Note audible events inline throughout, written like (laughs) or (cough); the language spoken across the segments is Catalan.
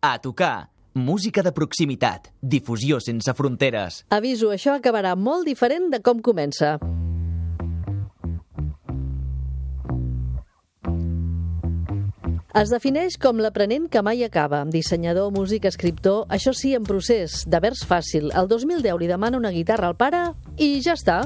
A tocar. Música de proximitat. Difusió sense fronteres. Aviso, això acabarà molt diferent de com comença. Es defineix com l'aprenent que mai acaba. Dissenyador, músic, escriptor, això sí, en procés, de vers fàcil. El 2010 li demana una guitarra al pare i ja està.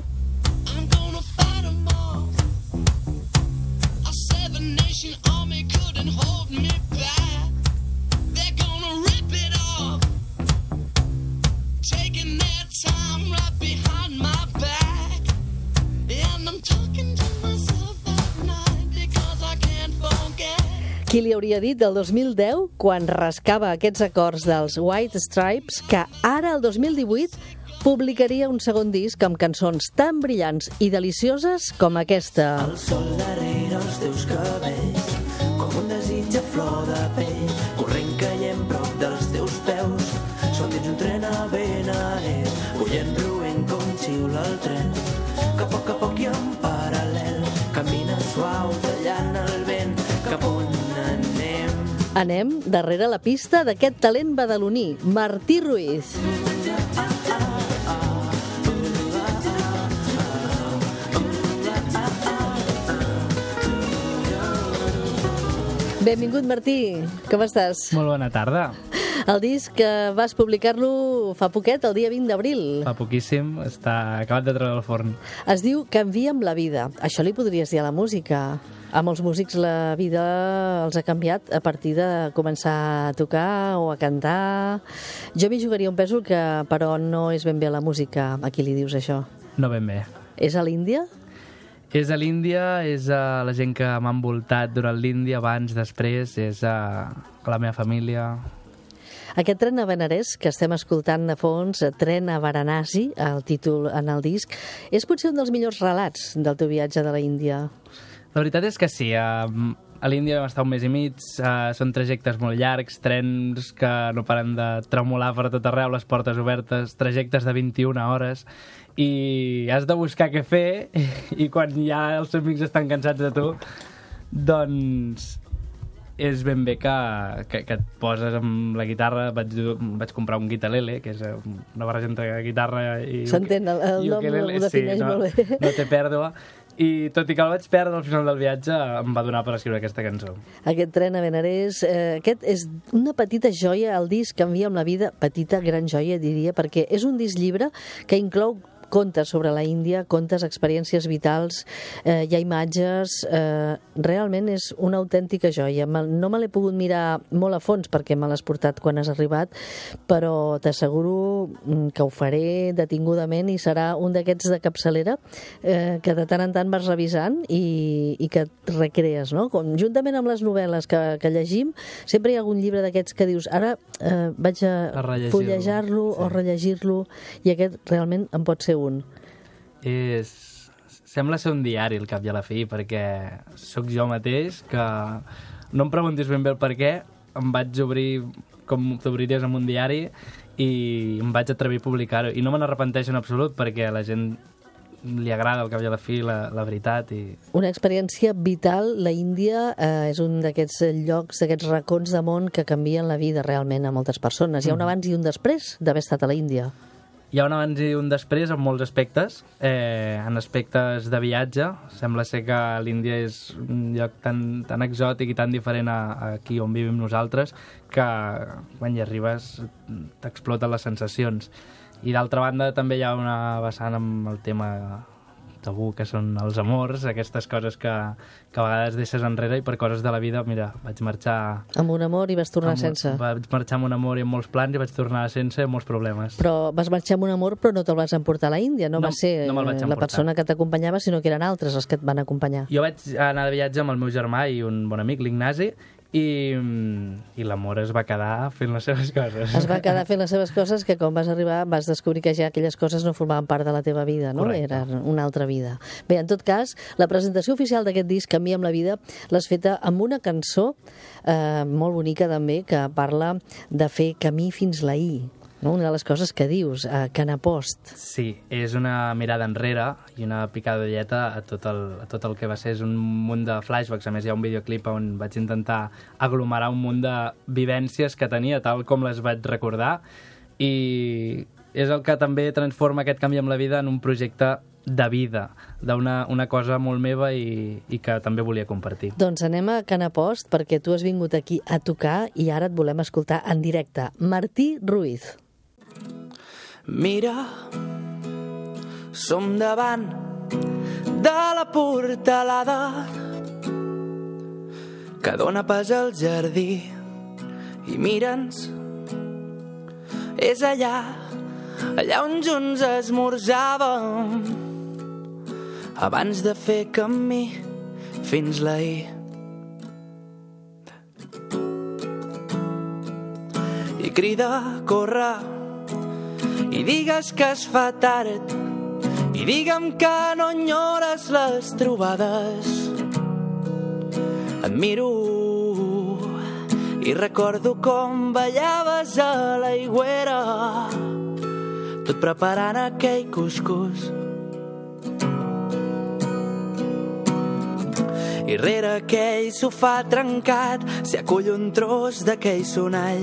Qui li hauria dit del 2010, quan rascava aquests acords dels White Stripes, que ara, el 2018, publicaria un segon disc amb cançons tan brillants i delicioses com aquesta. El sol darrere els teus cabells, com un desig a flor de anem. Darrere la pista d'aquest talent badaloní, Martí Ruiz. Benvingut, Martí. Com estàs? Molt bona tarda. El disc que vas publicar-lo fa poquet, el dia 20 d'abril. Fa poquíssim, està acabat de treure al forn. Es diu Canvia'm la vida. Això li podries dir a la música. A molts músics la vida els ha canviat a partir de començar a tocar o a cantar. Jo m'hi jugaria un pèsol que, però, no és ben bé la música. A qui li dius això? No ben bé. És a l'Índia? És a l'Índia, és a la gent que m'ha envoltat durant l'Índia, abans, després, és a la meva família. Aquest tren a Benarès que estem escoltant de fons, Tren a Varanasi, el títol en el disc, és potser un dels millors relats del teu viatge de la Índia. La veritat és que sí, a, a l'Índia vam estar un mes i mig, uh, són trajectes molt llargs, trens que no paren de tremolar per tot arreu, les portes obertes, trajectes de 21 hores, i has de buscar què fer, (laughs) i quan ja els amics estan cansats de tu, doncs és ben bé que, que, que et poses amb la guitarra, vaig, vaig comprar un guitalele, que és eh, una barreja entre guitarra i... S'entén, el- el i nom ho defineix no, molt bé. No té pèrdua. I tot i que el vaig perdre al final del viatge, em va donar per escriure aquesta cançó. Aquest tren a Benarès, eh, aquest és una petita joia, el disc Canvia amb la vida, petita, gran joia, diria, perquè és un disc llibre que inclou contes sobre la Índia, contes, experiències vitals, eh, hi ha imatges, eh, realment és una autèntica joia. No me l'he pogut mirar molt a fons perquè me l'has portat quan has arribat, però t'asseguro mm, que ho faré detingudament i serà un d'aquests de capçalera eh, que de tant en tant vas revisant i, i que et recrees, no? Com, juntament amb les novel·les que, que llegim, sempre hi ha algun llibre d'aquests que dius ara eh, vaig a, A fullejar-lo sí. o rellegir-lo i aquest realment en pot ser un. És... Sembla ser un diari al cap i a la fi, perquè sóc jo mateix que no em preguntis ben bé el per què, em vaig obrir com t'obriries amb un diari i em vaig atrevir a publicar-ho. I no me n'arrepenteixo en absolut perquè a la gent li agrada al cap i a la fi la, la veritat i Una experiència vital. La Índia eh, és un d'aquests llocs, d'aquests racons de món que canvien la vida realment a moltes persones. Hi ha un abans i un després d'haver estat a la Índia. Hi ha un abans i un després en molts aspectes. Eh, en aspectes de viatge, sembla ser que l'Índia és un lloc tan, tan exòtic i tan diferent a, a aquí on vivim nosaltres que quan hi arribes t'exploten les sensacions. I d'altra banda també hi ha una vessant amb el tema tabú que són els amors, aquestes coses que, que a vegades deixes enrere i per coses de la vida, mira, vaig marxar Amb un amor i vas tornar amb, sense. vaig marxar amb un amor i amb molts plans i vaig tornar sense amb molts problemes. Però vas marxar amb un amor, però no te'l vas emportar a la Índia. No, No, va ser no eh, la emportar. persona que t'acompanyava, sinó que eren altres els que et van acompanyar. Jo vaig anar de viatge amb el meu germà i un bon amic, l'Ignasi, i, i l'amor es va quedar fent les seves coses. Es va quedar fent les seves coses que quan vas arribar vas descobrir que ja aquelles coses no formaven part de la teva vida, no? Correcte. Era una altra vida. Bé, en tot cas, la presentació oficial d'aquest disc, Canvia amb la vida, l'has feta amb una cançó eh, molt bonica també que parla de fer camí fins l'ahir. No? una de les coses que dius, a Canapost. Sí, és una mirada enrere i una picada d'ulleta a, tot el, a tot el que va ser. És un munt de flashbacks. A més, hi ha un videoclip on vaig intentar aglomerar un munt de vivències que tenia, tal com les vaig recordar. I és el que també transforma aquest canvi amb la vida en un projecte de vida, d'una una cosa molt meva i, i que també volia compartir. Doncs anem a Canapost perquè tu has vingut aquí a tocar i ara et volem escoltar en directe. Martí Ruiz. Mira, som davant de la portalada que dóna pas al jardí i mira'ns. És allà allà on junts esmorzàvem abans de fer camí fins l'ahir. I crida, corre i digues que es fa tard. I digue'm que no enyores les trobades. Et miro i recordo com ballaves a l'aigüera tot preparant aquell cuscús i rere aquell sofà trencat s'hi acull un tros d'aquell sonall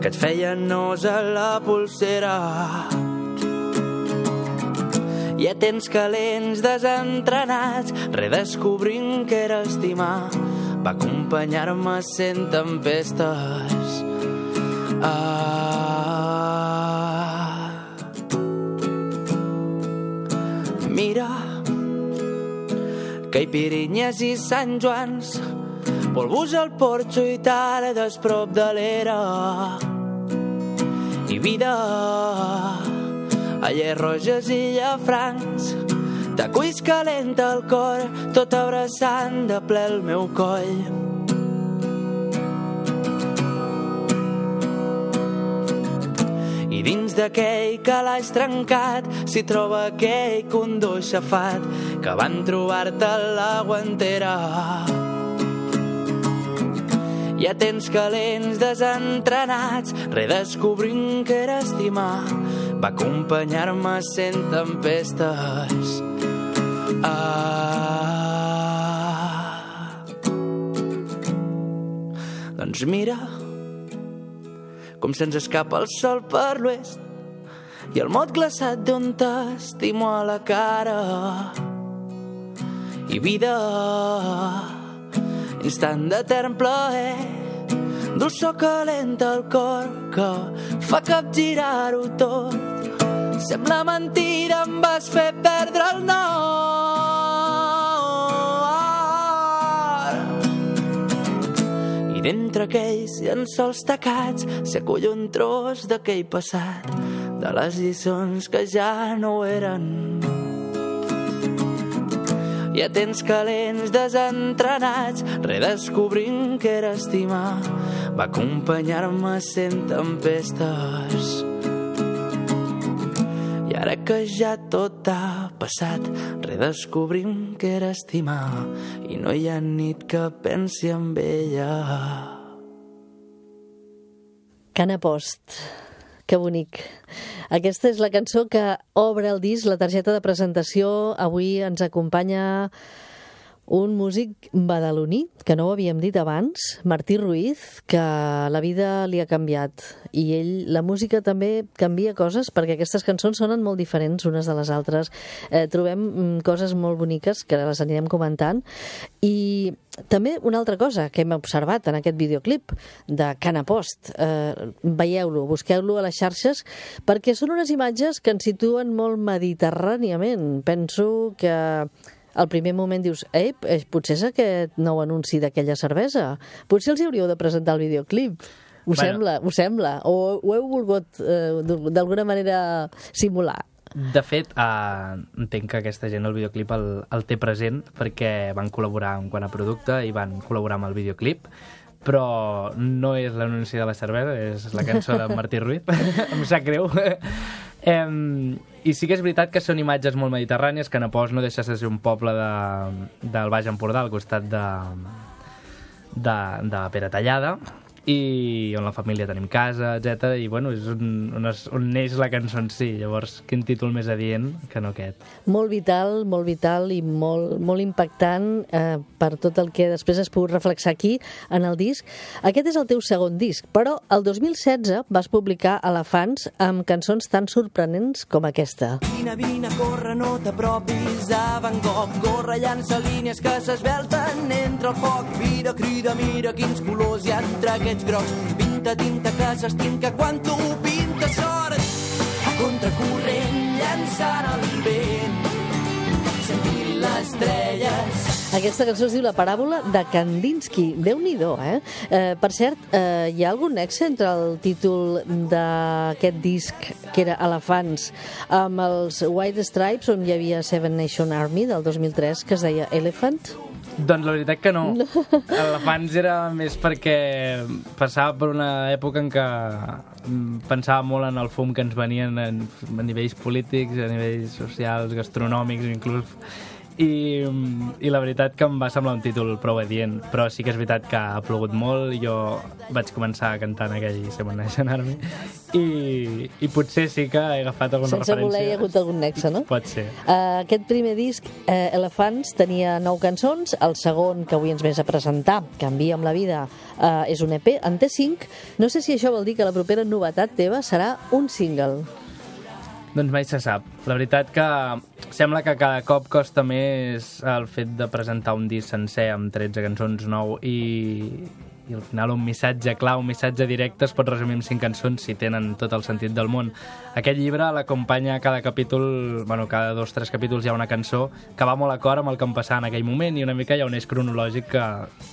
que et feia nos a la pulsera. Hi ha temps calents desentrenats, redescobrint que era estimar. Va acompanyar-me sent tempestes. Ah. Mira, Caipirinyes i Sant Joans, polvos al porxo i tardes prop de l'era. I vida, allers roges i llafrancs, taculls calenta el cor, tot abraçant de ple el meu coll. I dins d'aquell calaix trencat s'hi troba aquell condó aixafat que van trobar-te la guantera. Ha temps calents desentrenats, redescobrint que era estimar. Va acompanyar-me sent tempestes. Ah. Doncs mira, com se'ns escapa el sol per l'oest i el mot glaçat d'un t'estimo a la cara i vida instant d'etern plaer dolçor calenta el cor que fa capgirar-ho tot. Sembla mentida em vas fer perdre el nord i d'entre aquells llençols tacats s'acull un tros d'aquell passat de les lliçons que ja no eren hi ha temps calents desentrenats, redescobrint que era estimar. Va acompanyar-me sent tempestes. I ara que ja tot ha passat, redescobrim que era estimar i no hi ha nit que pensi en ella. Canapost. Que bonic. Aquesta és la cançó que obre el disc, la targeta de presentació. Avui ens acompanya un músic badaloní, que no ho havíem dit abans, Martí Ruiz, que la vida li ha canviat. I ell, la música també canvia coses, perquè aquestes cançons sonen molt diferents unes de les altres. Eh, trobem mm, coses molt boniques, que les anirem comentant. I també una altra cosa que hem observat en aquest videoclip de Canapost. Eh, Veieu-lo, busqueu-lo a les xarxes, perquè són unes imatges que ens situen molt mediterràniament. Penso que al primer moment dius, ei, eh, potser és aquest nou anunci d'aquella cervesa. Potser els hi hauríeu de presentar el videoclip. Ho Bueno. sembla, ho sembla. O ho heu volgut eh, d'alguna manera simular. De fet, eh, entenc que aquesta gent el videoclip el, el té present perquè van col·laborar en quant a producte i van col·laborar amb el videoclip però no és l'anunci de la cervesa, és la cançó de Martí Ruiz. (laughs) em sap greu. Em, I sí que és veritat que són imatges molt mediterrànies, que Napós no deixa de ser un poble de, del Baix Empordà, al costat de, de, de Pere Tallada, i on la família tenim casa, etc. I bueno, és on, on, es, on neix la cançó en si. Llavors, quin títol més adient que no aquest? Molt vital, molt vital i molt, molt impactant eh, per tot el que després has pogut reflexar aquí en el disc. Aquest és el teu segon disc, però el 2016 vas publicar Elefants amb cançons tan sorprenents com aquesta. Vine, vine, corre, no t'apropis a Van Gogh. Corre, llança línies que s'esvelten entre el foc. Crida, crida, mira quins colors hi ha entre aquests grocs. Pinta, tinta, que s'estinca quan tu pintes sort. A contracorrent, llançant el vent. Sentint les estrelles. Aquesta cançó es diu La paràbola de Kandinsky. déu nhi eh? eh? Per cert, eh, hi ha algun nexe entre el títol d'aquest disc, que era Elefants, amb els White Stripes, on hi havia Seven Nation Army, del 2003, que es deia Elephant? Doncs la veritat que no. (laughs) Elefants era més perquè passava per una època en què mm, pensava molt en el fum que ens venien en, a nivells polítics, a nivells socials, gastronòmics, inclús i, i la veritat que em va semblar un títol prou adient, però sí que és veritat que ha plogut molt, jo vaig començar cantant aquell Seven Nation Army i, i potser sí que he agafat alguna Sense referència. voler hi ha hagut algun nexe, no? Pot ser. Uh, aquest primer disc, uh, Elefants, tenia nou cançons. El segon, que avui ens vens a presentar, Canvia amb la vida, uh, és un EP. En té cinc. No sé si això vol dir que la propera novetat teva serà un single. Doncs mai se sap. La veritat que sembla que cada cop costa més el fet de presentar un disc sencer amb 13 cançons nou i, i al final un missatge clar, un missatge directe es pot resumir en cinc cançons si tenen tot el sentit del món. Aquest llibre l'acompanya a cada capítol, bueno, cada dos, tres capítols hi ha una cançó que va molt acord amb el que em passava en aquell moment i una mica hi ha un eix cronològic que,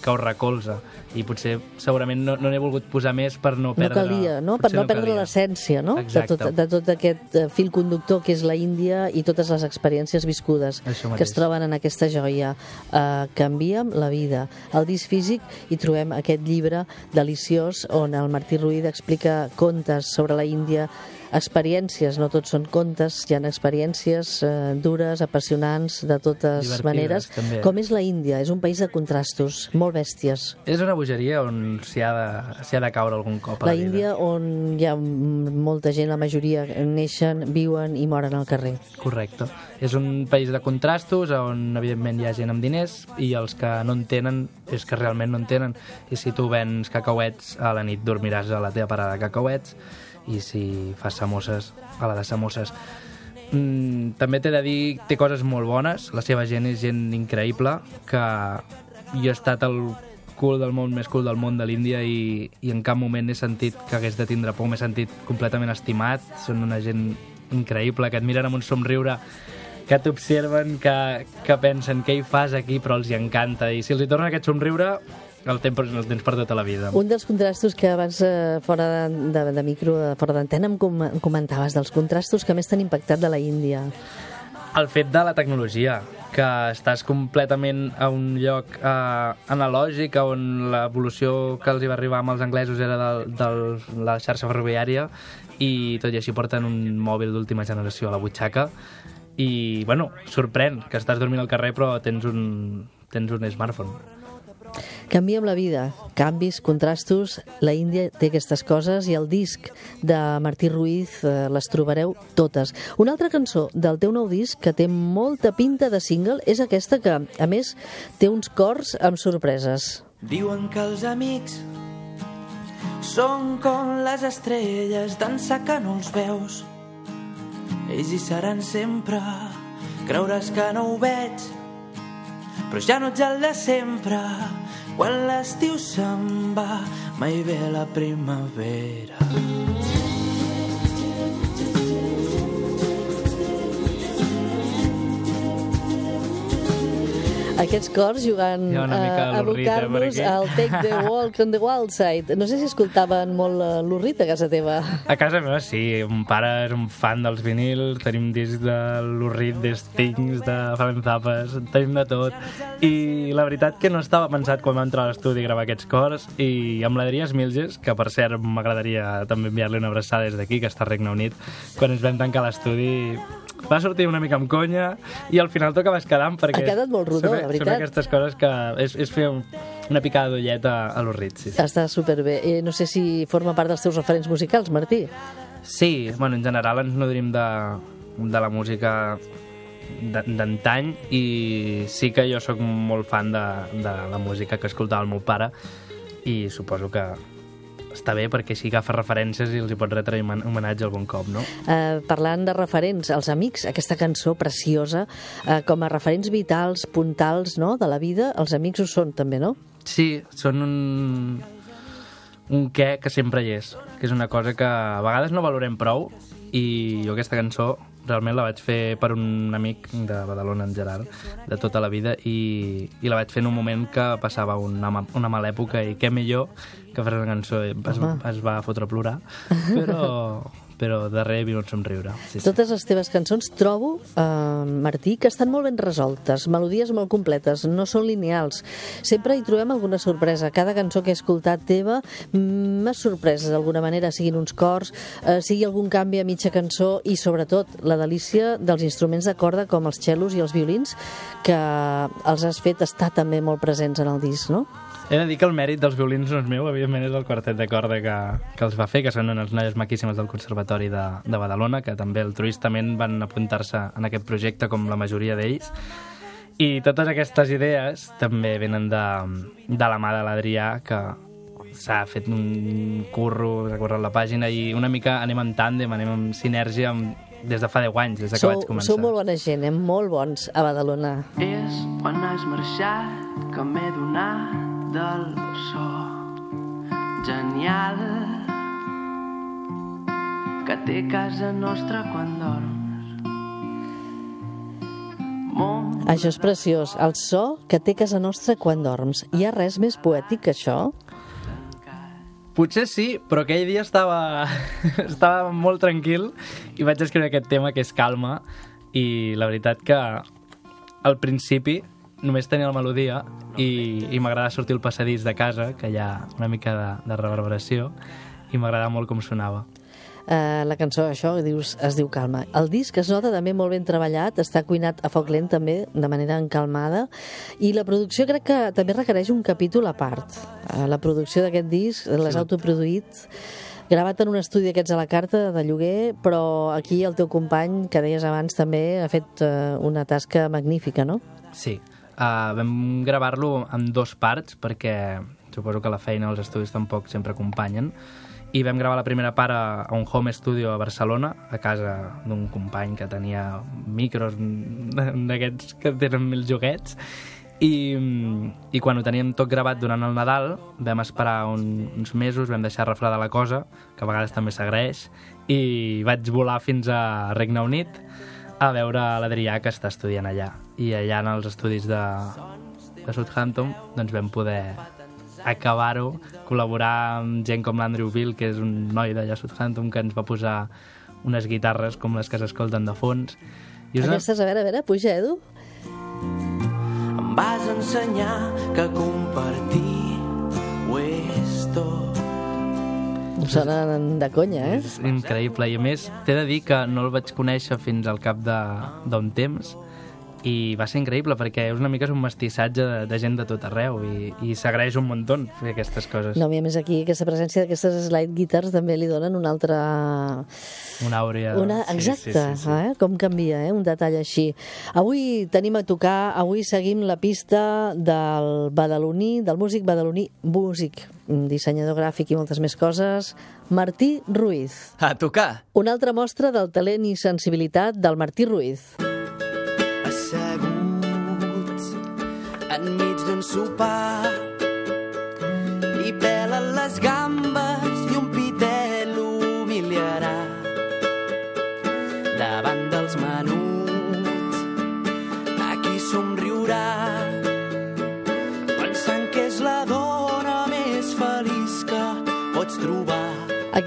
que ho recolza i potser segurament no no n'he volgut posar més per no No perdre... calia, no? Per potser no perdre l'essència, no? De tot, de tot aquest eh, fil conductor que és la Índia i totes les experiències viscudes que es troben en aquesta joia. Uh, Canvia'm la vida. Al disc físic hi trobem aquest llibre deliciós on el Martí Ruiz explica contes sobre la Índia experiències, no tots són contes, hi ha experiències eh, dures, apassionants, de totes Divertides, maneres. també. Com és la Índia? És un país de contrastos, molt bèsties. És una bogeria on s'hi ha, de, ha de caure algun cop a La la, vida. Índia on hi ha molta gent, la majoria neixen, viuen i moren al carrer. Correcte. És un país de contrastos on, evidentment, hi ha gent amb diners i els que no en tenen és que realment no en tenen. I si tu vens cacauets, a la nit dormiràs a la teva parada de cacauets i si fas samosses, a la de samosses. Mm, també t'he de dir, té coses molt bones, la seva gent és gent increïble, que jo he estat al cul del món, més cool del món de l'Índia i, i en cap moment he sentit que hagués de tindre por, m'he sentit completament estimat, són una gent increïble, que et miren amb un somriure que t'observen, que, que pensen què hi fas aquí, però els hi encanta. I si els hi torna aquest somriure el tens, el tens per tota la vida. Un dels contrastos que abans, eh, fora de, de, de micro, de, fora d'antena, em, com, em comentaves, dels contrastos que més t'han impactat de la Índia. El fet de la tecnologia, que estàs completament a un lloc eh, analògic on l'evolució que els hi va arribar amb els anglesos era de, de la xarxa ferroviària i tot i així porten un mòbil d'última generació a la butxaca i, bueno, sorprèn que estàs dormint al carrer però tens un, tens un smartphone. Canvia amb la vida, canvis, contrastos, la Índia té aquestes coses i el disc de Martí Ruiz eh, les trobareu totes. Una altra cançó del teu nou disc que té molta pinta de single és aquesta que, a més, té uns cors amb sorpreses. Diuen que els amics són com les estrelles d'ençà que no els veus. Ells hi seran sempre, creuràs que no ho veig, però ja no ets el de sempre. Quan l'estiu se'n va, mai ve la primavera. Aquests cors jugant mica a per abocar-nos aquí. al Take the (laughs) Walk on the Wild Side. No sé si escoltaven molt eh, l'Urrita a casa teva. A casa meva sí, mon pare és un fan dels vinils, tenim discs de l'Urrit, de Stings, de Falen Zapes, tenim de tot. I la veritat que no estava pensat quan vam entrar a l'estudi a gravar aquests cors i amb l'Adrià Smilges, que per cert m'agradaria també enviar-li una abraçada des d'aquí, que està a Regne Unit, quan ens vam tancar a l'estudi va sortir una mica amb conya i al final t'ho acabes quedant perquè... Ha quedat molt rodó, la veritat. Són aquestes coses que és, és fer un, una picada d'ullet a, a los rits, sí, sí. Està superbé. Eh, no sé si forma part dels teus referents musicals, Martí. Sí, bueno, en general ens nodrim de, de la música d'antany i sí que jo sóc molt fan de, de la música que escoltava el meu pare i suposo que està bé perquè així agafa referències i els hi pot retre homen- homenatge algun cop, no? Eh, parlant de referents, els amics, aquesta cançó preciosa, eh, com a referents vitals, puntals, no?, de la vida, els amics ho són també, no? Sí, són un, un què que sempre hi és, que és una cosa que a vegades no valorem prou i jo aquesta cançó realment la vaig fer per un amic de Badalona, en Gerard, de tota la vida i, i la vaig fer en un moment que passava una, ma- una mala època i què millor que fer una cançó es, es va fotre a plorar però, però darrere vino un somriure sí, sí. Totes les teves cançons trobo, eh, Martí, que estan molt ben resoltes, melodies molt completes, no són lineals. Sempre hi trobem alguna sorpresa. Cada cançó que he escoltat teva mm, m'ha sorprès d'alguna manera, siguin uns cors, eh, sigui algun canvi a mitja cançó i sobretot la delícia dels instruments de corda com els cellos i els violins que els has fet estar també molt presents en el disc, no? He de dir que el mèrit dels violins no és meu, evidentment és el quartet de corda que, que els va fer, que són unes noies maquíssimes del Conservatori de, de Badalona, que també altruistament van apuntar-se en aquest projecte com la majoria d'ells. I totes aquestes idees també venen de, de la mà de l'Adrià, que s'ha fet un curro, s'ha currat la pàgina i una mica anem en tàndem, anem en sinergia amb, des de fa 10 anys, des de que Sou, vaig començar. sou molt bona gent, eh? molt bons a Badalona. És quan has marxat que m'he donat del so genial que té casa nostra quan dorms. Món Això és preciós, el so que té casa nostra quan dorms. Hi ha res més poètic que això? Potser sí, però aquell dia estava, (laughs) estava molt tranquil i vaig escriure aquest tema que és calma i la veritat que al principi només tenia la melodia i, i m'agradava sortir al passadís de casa, que hi ha una mica de, de reverberació, i m'agradava molt com sonava. Uh, la cançó, això, dius, es diu Calma. El disc es nota també molt ben treballat, està cuinat a foc lent també, de manera encalmada, i la producció crec que també requereix un capítol a part. Uh, la producció d'aquest disc l'has autoproduït, gravat en un estudi d'aquests a la carta de lloguer, però aquí el teu company, que deies abans, també ha fet uh, una tasca magnífica, no? Sí, uh, vam gravar-lo en dos parts perquè suposo que la feina als estudis tampoc sempre acompanyen i vam gravar la primera part a, a un home studio a Barcelona, a casa d'un company que tenia micros (laughs) d'aquests que tenen mil joguets i, i quan ho teníem tot gravat durant el Nadal vam esperar un, uns mesos, vam deixar refredar la cosa, que a vegades també s'agraeix, i vaig volar fins a Regne Unit a veure l'Adrià que està estudiant allà. I allà en els estudis de, de Southampton doncs vam poder acabar-ho, col·laborar amb gent com l'Andrew Bill, que és un noi d'allà a Southampton, que ens va posar unes guitarres com les que s'escolten de fons. I una... Aquestes, a veure, a veure, puja, Edu. em vas ensenyar que compartir ho és tot. Em sonen de conya, eh? És increïble. I a més, t'he de dir que no el vaig conèixer fins al cap de- d'un temps i va ser increïble perquè és una mica és un mestissatge de, de gent de tot arreu i, i s'agraeix un muntó fer aquestes coses. No, i a més aquí aquesta presència d'aquestes slide guitars també li donen una altra... Una àurea... Una... Exacte, Eh? com canvia, eh? un detall així. Avui tenim a tocar, avui seguim la pista del badaloní, del músic badaloní, músic, dissenyador gràfic i moltes més coses, Martí Ruiz. A tocar! Una altra mostra del talent i sensibilitat del Martí Ruiz. Enmig d'un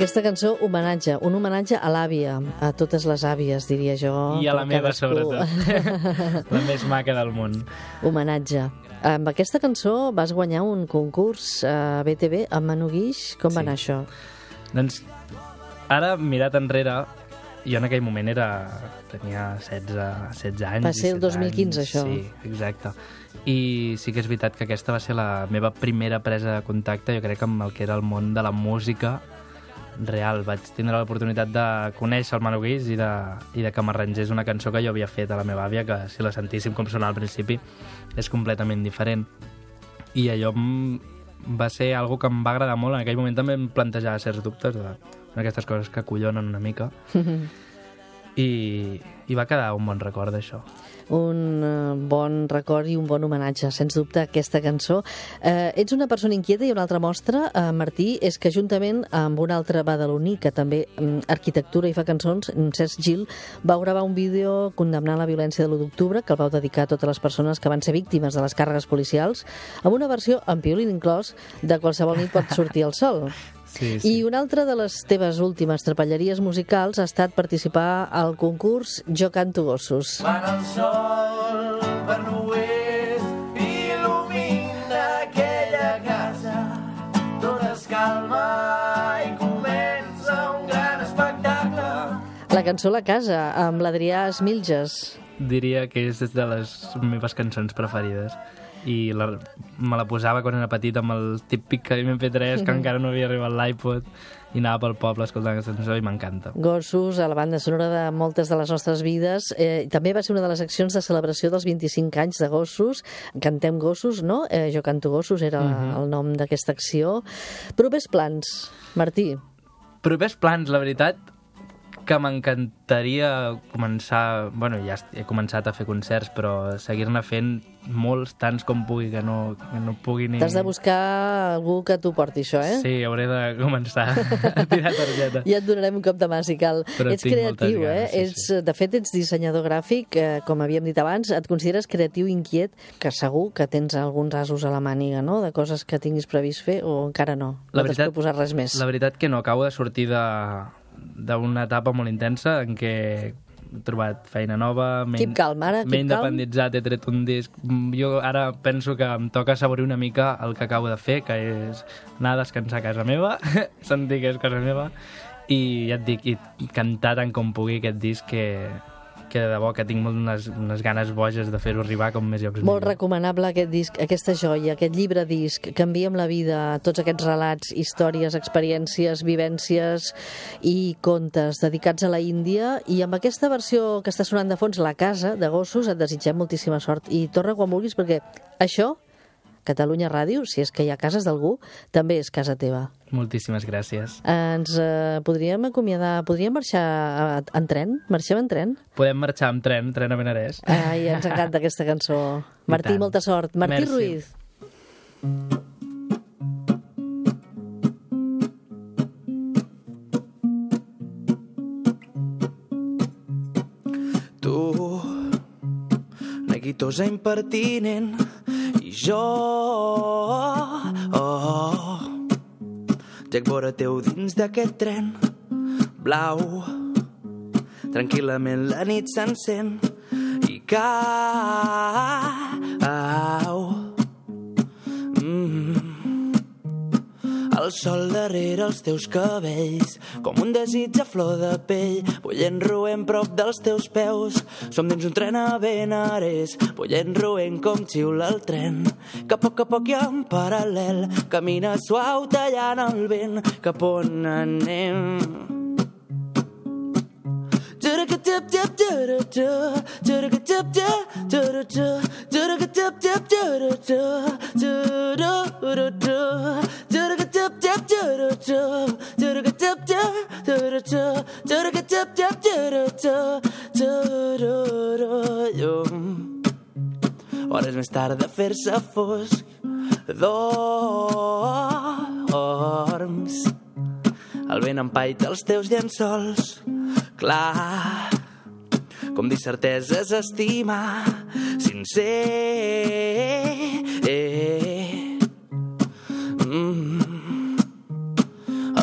Aquesta cançó, homenatge, un homenatge a l'àvia, a totes les àvies, diria jo. I a la meva, cadascú. sobretot. (laughs) la més maca del món. homenatge. Amb aquesta cançó vas guanyar un concurs a BTV amb Manu Guix. Com va Sí. anar això? Doncs ara, mirat enrere, jo en aquell moment era, tenia 16, 16 anys. Va ser el 17 2015, anys, això. Sí, exacte. I sí que és veritat que aquesta va ser la meva primera presa de contacte, jo crec, amb el que era el món de la música real. Vaig tindre l'oportunitat de conèixer el Manu Guix i de, i de que m'arrangés una cançó que jo havia fet a la meva àvia, que si la sentíssim com sonava al principi és completament diferent. I allò va ser algo que em va agradar molt. En aquell moment també em plantejava certs dubtes de coses que collonen una mica. (laughs) I, I va quedar un bon record d'això. un eh, bon record i un bon homenatge, sens dubte, a aquesta cançó. Eh, ets una persona inquieta i una altra mostra, eh, Martí, és que juntament amb un altre badaloní, que també mm, arquitectura i fa cançons, Cesc Gil, vau gravar un vídeo condemnant la violència de l'1 d'octubre, que el vau dedicar a totes les persones que van ser víctimes de les càrregues policials, amb una versió amb piolín inclòs de qualsevol nit pot sortir el sol. (laughs) Sí, I una altra de les teves últimes trapelleries musicals ha estat participar al concurs Jo canto gossos. Quan el sol per l'oest il·lumina aquella casa, tot es calma i comença un gran espectacle. La cançó La Casa, amb l'Adrià Esmilges. Diria que és de les meves cançons preferides i la, me la posava quan era petit amb el típic MP3 que (laughs) encara no havia arribat l'iPod i anava pel poble escoltant aquesta cançó i m'encanta. Gossos, a la banda sonora de moltes de les nostres vides. Eh, també va ser una de les accions de celebració dels 25 anys de Gossos. Cantem Gossos, no? Eh, jo canto Gossos, era el nom d'aquesta acció. Propers plans, Martí. Propers plans, la veritat, que m'encantaria començar... bueno, ja he començat a fer concerts, però seguir-ne fent molts, tants com pugui, que no, que no pugui ni... T'has de buscar algú que t'ho porti, això, eh? Sí, hauré de començar (laughs) a tirar targeta. Ja et donarem un cop de mà, si cal. Però ets creatiu, ganes, eh? sí, ets, De fet, ets dissenyador gràfic, eh, com havíem dit abans. Et consideres creatiu inquiet, que segur que tens alguns asos a la màniga, no?, de coses que tinguis previst fer, o encara no? La no t'has veritat- proposat res més? La veritat que no, acabo de sortir de- d'una etapa molt intensa en què he trobat feina nova, m'he independitzat, he tret un disc. Jo ara penso que em toca assaborir una mica el que acabo de fer, que és anar a descansar a casa meva, (laughs) sentir que és casa meva, i ja et dic, i cantar tant com pugui aquest disc que, que de debò que tinc molt unes, unes ganes boges de fer-ho arribar com més llocs Molt millor. recomanable aquest disc, aquesta joia, aquest llibre disc amb la vida tots aquests relats, històries, experiències, vivències i contes dedicats a la Índia i amb aquesta versió que està sonant de fons, La Casa, de Gossos, et desitgem moltíssima sort i torna quan vulguis perquè això, Catalunya Ràdio, si és que hi ha cases d'algú, també és casa teva. Moltíssimes gràcies. Ens eh, podríem acomiadar, podríem marxar en tren? Marxem en tren? Podem marxar amb tren, tren a Benarès. Ai, ens encanta aquesta cançó. (laughs) Martí, molta sort. Martí Merci. Ruiz. Tu, neguitosa impertinent, jo... Oh, Jack vora teu dins d'aquest tren blau. Tranquil·lament la nit s'encén i cau. El sol darrere els teus cabells, com un desig a flor de pell, bullent roent prop dels teus peus. Som dins un tren a Benarés, bullent roent com xiula el tren, que a poc a poc i en paral·lel camina suau tallant el vent cap on anem. dip dip do do do do do dip dip do do do do do dip dip do do do do do do do do do dip dip do do do do do dip dip do do do do do dip dip do do do do do do jo Hores més tard de fer-se fosc dorms. El vent empaita els teus llençols clar com dir certeses estimar sincer mm. el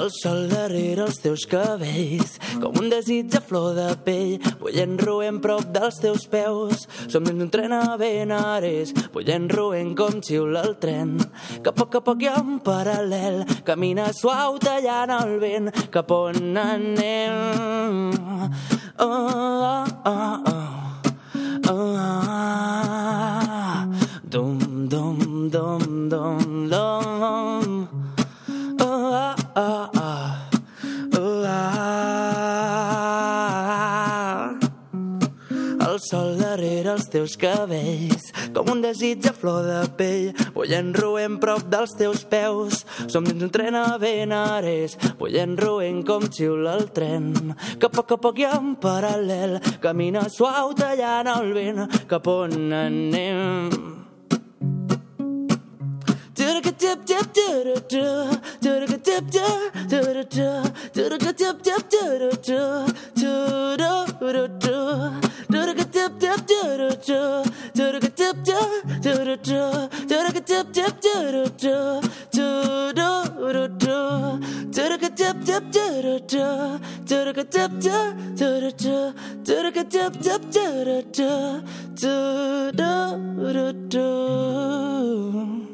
El sol darrere els teus cabells, com un desig a flor de pell, bullent roent prop dels teus peus. Som dins un tren a Benares, bullent roent com xiula el tren, que a poc a poc ha un paral·lel, camina suau tallant el vent, cap on anem. Oh, oh, oh, oh. Teus cabells, com un desig a flor de pell, bullent roent prop dels teus peus. Som dins un tren a Benares, bullent roent com xiula el tren, que a poc a poc ha un paral·lel, camina suau tallant el vent, cap on anem. dip dip do do do do do dip do do do do do do dip dip do do do do do do do do do dip dip do do do do do dip do do do do do do dip dip do do do do do do do